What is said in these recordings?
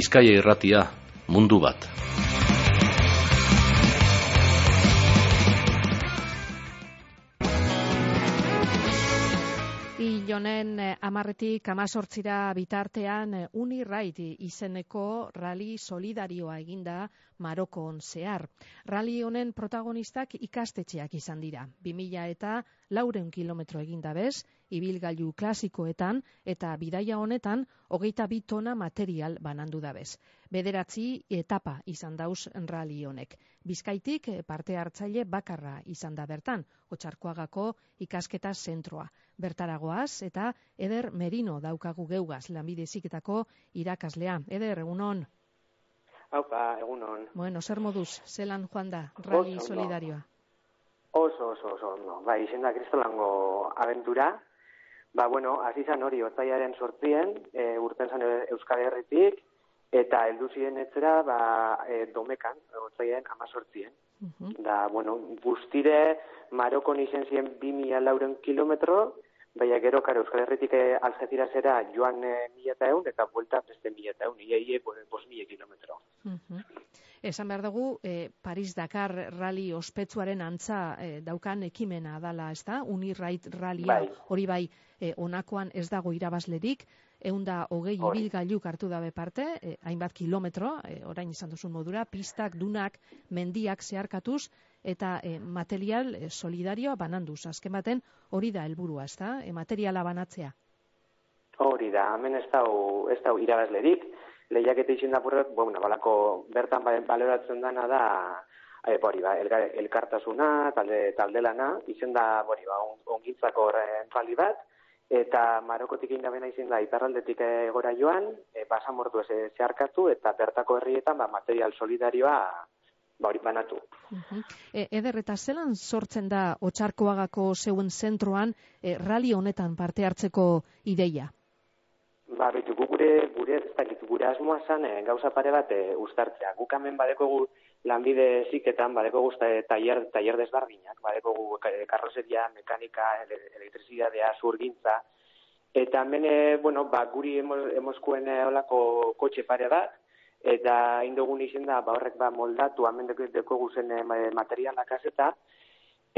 Bizkaia irratia, mundu bat. Ilonen eh, amarretik amazortzira bitartean eh, Unirrait izeneko rali solidarioa eginda Marokon zehar. Rali honen protagonistak ikastetxeak izan dira. 2000 eta lauren kilometro eginda bez, ibilgailu klasikoetan eta bidaia honetan hogeita bi tona material banandu da bez. Bederatzi etapa izan dauz rali honek. Bizkaitik eh, parte hartzaile bakarra izan da bertan, otxarkoagako ikasketa zentroa. Bertaragoaz eta Eder Merino daukagu geugaz lanbide ziketako irakaslea. Eder, egunon? Haupa, egunon. Bueno, zer moduz, zelan joan da, rali solidarioa? Oso, oso, oso, no. Bai, izen da kristolango aventura. Ba, bueno, hasi zan hori, otzaiaren sortzien, e, urten zan Euskal Herritik, eta heldu ziren etzera, ba, e, domekan, otzaiaren amazortzien. Mhm. Da, bueno, guztire Marokon izen ziren 2000 lauren kilometro, baina gero, karo, Euskal Herritik e, Algecirazera joan e, mila eta eun, eta buelta beste mila eta eun, ia, ia, bos mila kilometro. Mhm. Esan behar dugu, eh, Paris-Dakar rally ospetsuaren antza eh, daukan ekimena dala, ez da? Unirrait rallia, Bai. hori bai, eh, onakoan ez dago irabazlerik, eunda hogei Hori. ibilgailuk hartu dabe parte, eh, hainbat kilometro, eh, orain izan duzun modura, pistak, dunak, mendiak zeharkatuz, eta eh, material eh, solidarioa bananduz. Azken baten, hori da helburua, ez da? Materiala banatzea. Hori da, hemen ez dau, ez dau irabazlerik, lehiaketa izin da burret, bueno, balako bertan ba- baloratzen dana da, e, bori, ba, elga- elkartasuna, talde, taldelana, izen da, bori, ba, on, ongintzako rali bat, eta Marokotik indabena izin da, iparraldetik egora joan, e, basamortu ez zeharkatu, eta bertako herrietan, ba, material solidarioa, ba, hori banatu. Mhm. E, eder, eta zelan sortzen da otxarkoagako zeuen zentroan e, rally honetan parte hartzeko ideia? Ba, bitu, gu gure, gure, dakit, gure asmoa zan, eh, gauza pare bat e, uztartzea. Guk hemen badekogu lanbide ziketan, badekogu e, tailer, tailer desbardinak, badekogu e, karrozeria, mekanika, ele, elektrizidadea, zurgintza, eta hemen, e, bueno, ba, guri emos, emoskuen e, olako kotxe pare bat, eta indogun izen da, ba, horrek ba, moldatu, hemen deko- dekogu zen e, ma- materialak azeta,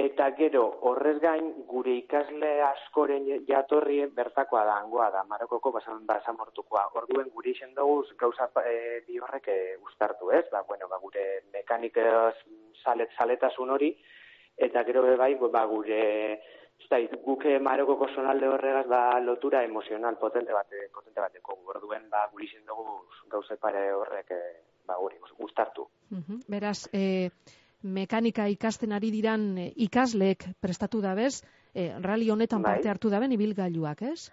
Eta gero, horrez gain, gure ikasle askoren jatorri bertakoa da, hangoa da, Marokoko basan, basamortukoa. Orduen gure izen dugu gauza e, bi horrek e, uztartu, ez? Ba, bueno, ba, gure mekanikaz salet, saletasun hori, eta gero bai, ba, gure da, guke Marokoko sonalde horregaz ba, lotura emozional potente bat, potente bateko. Orduen, ba, gure izen dugu gauza pare horrek ba, hori, uztartu. Mhm. Beraz, e, mekanika ikasten ari diran e, ikasleek prestatu dabez, e, rally honetan Bai. parte hartu daben ibilgailuak, ez?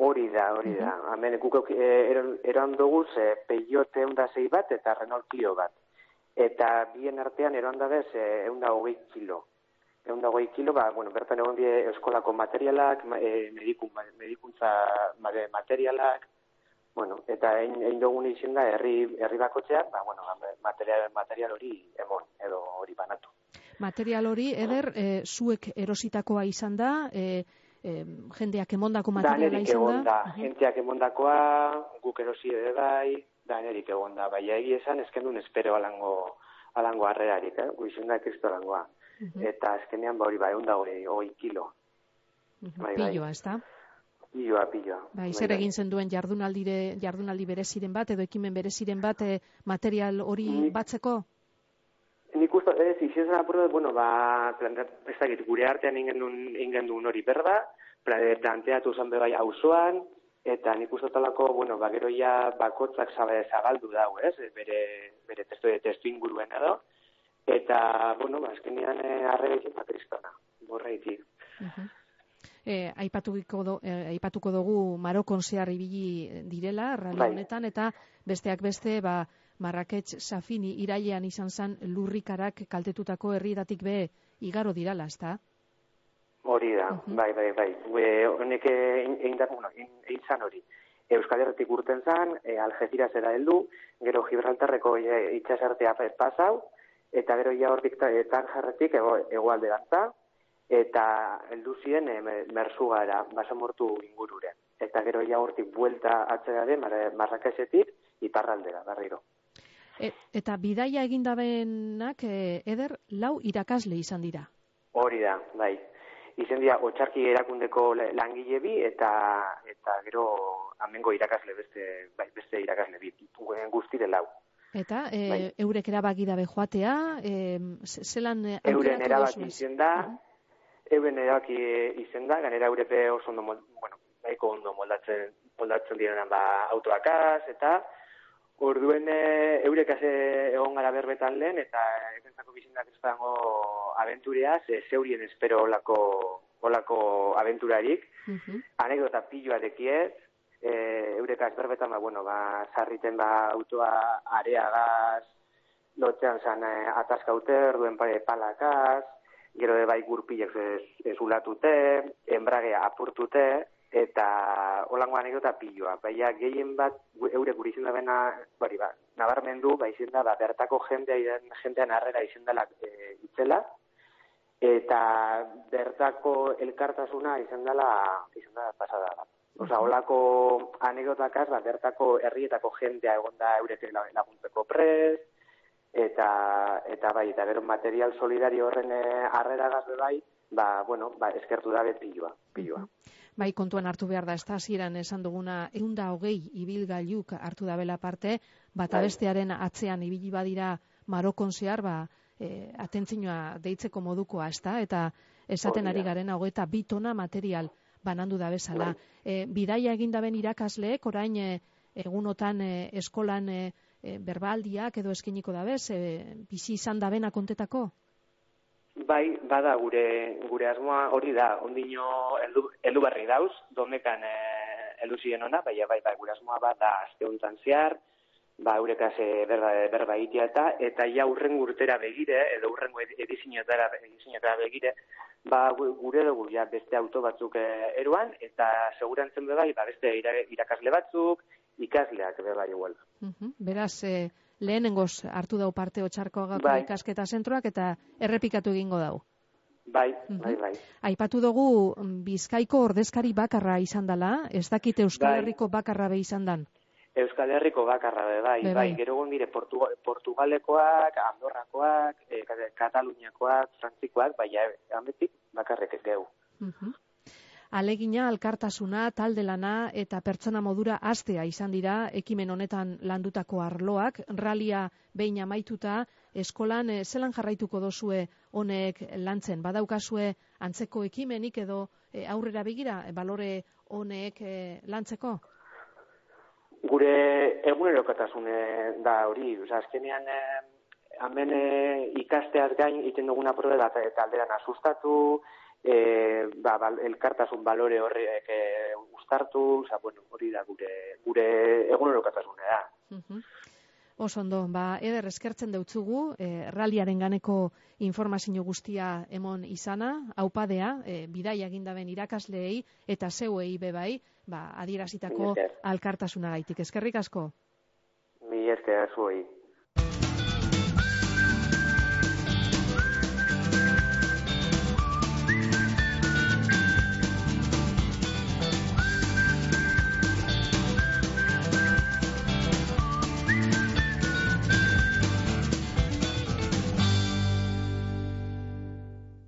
Hori da, hori da. Hemen guk eh, eran, eran dugu ze Peugeot eunda zei bat eta Renault Clio bat. Eta bien artean eran da bez eh, eunda hogei kilo. Eunda hogei kilo, ba, bueno, bertan egon die eskolako materialak, ma- eh, medikun, medikuntza ma- materialak, bueno, eta egin, dugun izen da herri, herri bakotxeak, ba, bueno, ba, material, material hori emon, edo hori banatu. Material hori, eder, e, zuek erositakoa izan da, e, e, jendeak emondako materiala Danerik izan egon da, Mhm. jentziak emondakoa, guk erosi ere bai, danerik egon da. Baina egia esan, ezken duen espero alango, alango harrerarik, eh? Guizun da kristo alangoa. Mhm. Eta azkenean, ba hori bai, onda hori, hoi kilo. Mhm. bai, bai. Piloa, ez da? Piloa, piloa. Bai, zer egin zen duen jardunaldire, jardunaldi bereziren bat, edo ekimen bereziren bat, e, material hori Nik- batzeko? Nik uste, ez, izan apurra, bueno, ba, planta, ez gure artean ingen duen, hori berba, pla- planteatu zen bai auzoan, eta nik uste talako, bueno, ba, gero ja bakotzak zabaldu dau, ez, bere, bere testu, testu inguruen edo, eta, bueno, ba, azkenean eh, arrega izan da kristona, borreitik. Mhm. E, aipatuko, do, e, aipatuko dugu Marokon zehar ibili direla, rally Bai. honetan, eta besteak beste, ba, Marrakech Safini irailean izan zen lurrikarak kaltetutako herrietatik be igaro dirala, ezta? Hori da, Mhm. bai, bai, bai. E, honek egin egin da, bueno, egin zan hori. Euskal Herritik urten zan, e, Algecirazera heldu, gero Gibraltarreko e, itxasartea pa- pasau, eta gero ja hortik ta- e, Tanjarretik ego, egoalderantza, eta heldu ziren e, me- Merzugara, basamortu ingurure. Eta gero ja hortik buelta atzera de Mar Marrakesetik, iparraldera, berriro. E, eta bidaia egindabenak, e, eder, lau irakasle izan dira? Hori da, bai. Izen dira, otxarki erakundeko langile bi, eta eta gero amengo irakasle beste, bai, beste irakasle bi, guztire lau. Eta e, bai. eurek erabaki dabe joatea, e, zelan Euren erabaki izen da, uh -huh. Euren erabaki izen da, ganera eurepe oso ondo, bueno, nahiko ondo moldatzen, moldatzen direnan ba, autoakaz, eta orduen e, eurek egon gara berbetan lehen, eta ekentzako bizindak ez dago aventureaz, e, zeurien espero olako, olako aventurarik, uh -huh. anekdota piloa dekiez, e, eurekaz berbetan, ba, bueno, ba, sarriten ba, autoa areagaz, lotxean zan e, ataskauter, duen pare palakaz, gero bai gurpilek ez, ez ulatute, enbragea apurtute, eta holango anekdota piloa. Baina gehien bat, eure guri izin da bena, bari ba, nabarmendu, ba izin da, ba, bertako jendea, jendean harrera izin dela e, itzela, eta bertako elkartasuna izan dela, izan dela pasada da. Osa, holako anekdotakaz, ba, bertako herrietako jendea egon da eurek laguntzeko prez, eta, eta bai, eta gero material solidario horren eh, harrera gazbe bai, ba, bueno, ba, eskertu dabe pilua, pilua. Bai, kontuan hartu behar da, ez da, ziren esan duguna, eunda hogei ibilgailuk hartu dabela parte, bat bai. abestearen atzean ibili badira marokon zehar, ba, e, atentzinoa deitzeko modukoa, ez da, eta esaten ari garen hau eta bitona material banandu da bezala. E, bidaia egin daben irakasleek, orain e, egunotan e, eskolan e, e, berbaldiak edo eskiniko da bez, e, bizi izan da bena kontetako? Bai, bada gure gure asmoa hori da, ondino heldu, heldu berri dauz, donekan e, heldu ziren ona, bai, bai, bai, gure asmoa bada azte honetan zehar, ba, eurekaz e, berba, berba itia eta, eta ja urren urtera begire, edo urrengo edizinetara, edizinetara begire, ba, gure dugu ja beste auto batzuk eh, eruan, eta segurantzen bai, ba, beste irakasle batzuk, ikasleak be bai igual. Beraz, e, lehenengoz hartu dau parte otxarko gako bai. ikasketa zentroak eta errepikatu egingo dau. Bai, bai, bai. Aipatu dugu Bizkaiko ordezkari bakarra izan dela, ez dakit Euskal bai. Herriko bakarra be izan dan. Euskal Herriko bakarra be, bai, bai, bai. Gero gondire Portugalekoak, Andorrakoak, e, Kataluniakoak, Frantzikoak, bai, ametik bakarrek geu. Uh Alegina, alkartasuna, talde lana eta pertsona modura astea izan dira ekimen honetan landutako arloak. Ralia behin amaituta, eskolan eh, zelan jarraituko dozue honek lantzen? Badaukazue antzeko ekimenik edo eh, aurrera begira, balore honek lantzeko? gure egunerokotasune da hori, oza, azkenean eh, hemen eh, ikasteaz gain iten duguna probe da eta alderan asustatu, eh, ba, bal, elkartasun balore horrek eh, ustartu, oza, bueno, hori da gure, gure egunerokotasune da. Uh Osondo, ba, eder eskertzen deutzugu, e, raliaren ganeko informazio guztia emon izana, haupadea, e, bidaia egindaben irakasleei eta zeuei bebai, ba, adierazitako alkartasuna gaitik. Eskerrik asko? Mi esker zuei.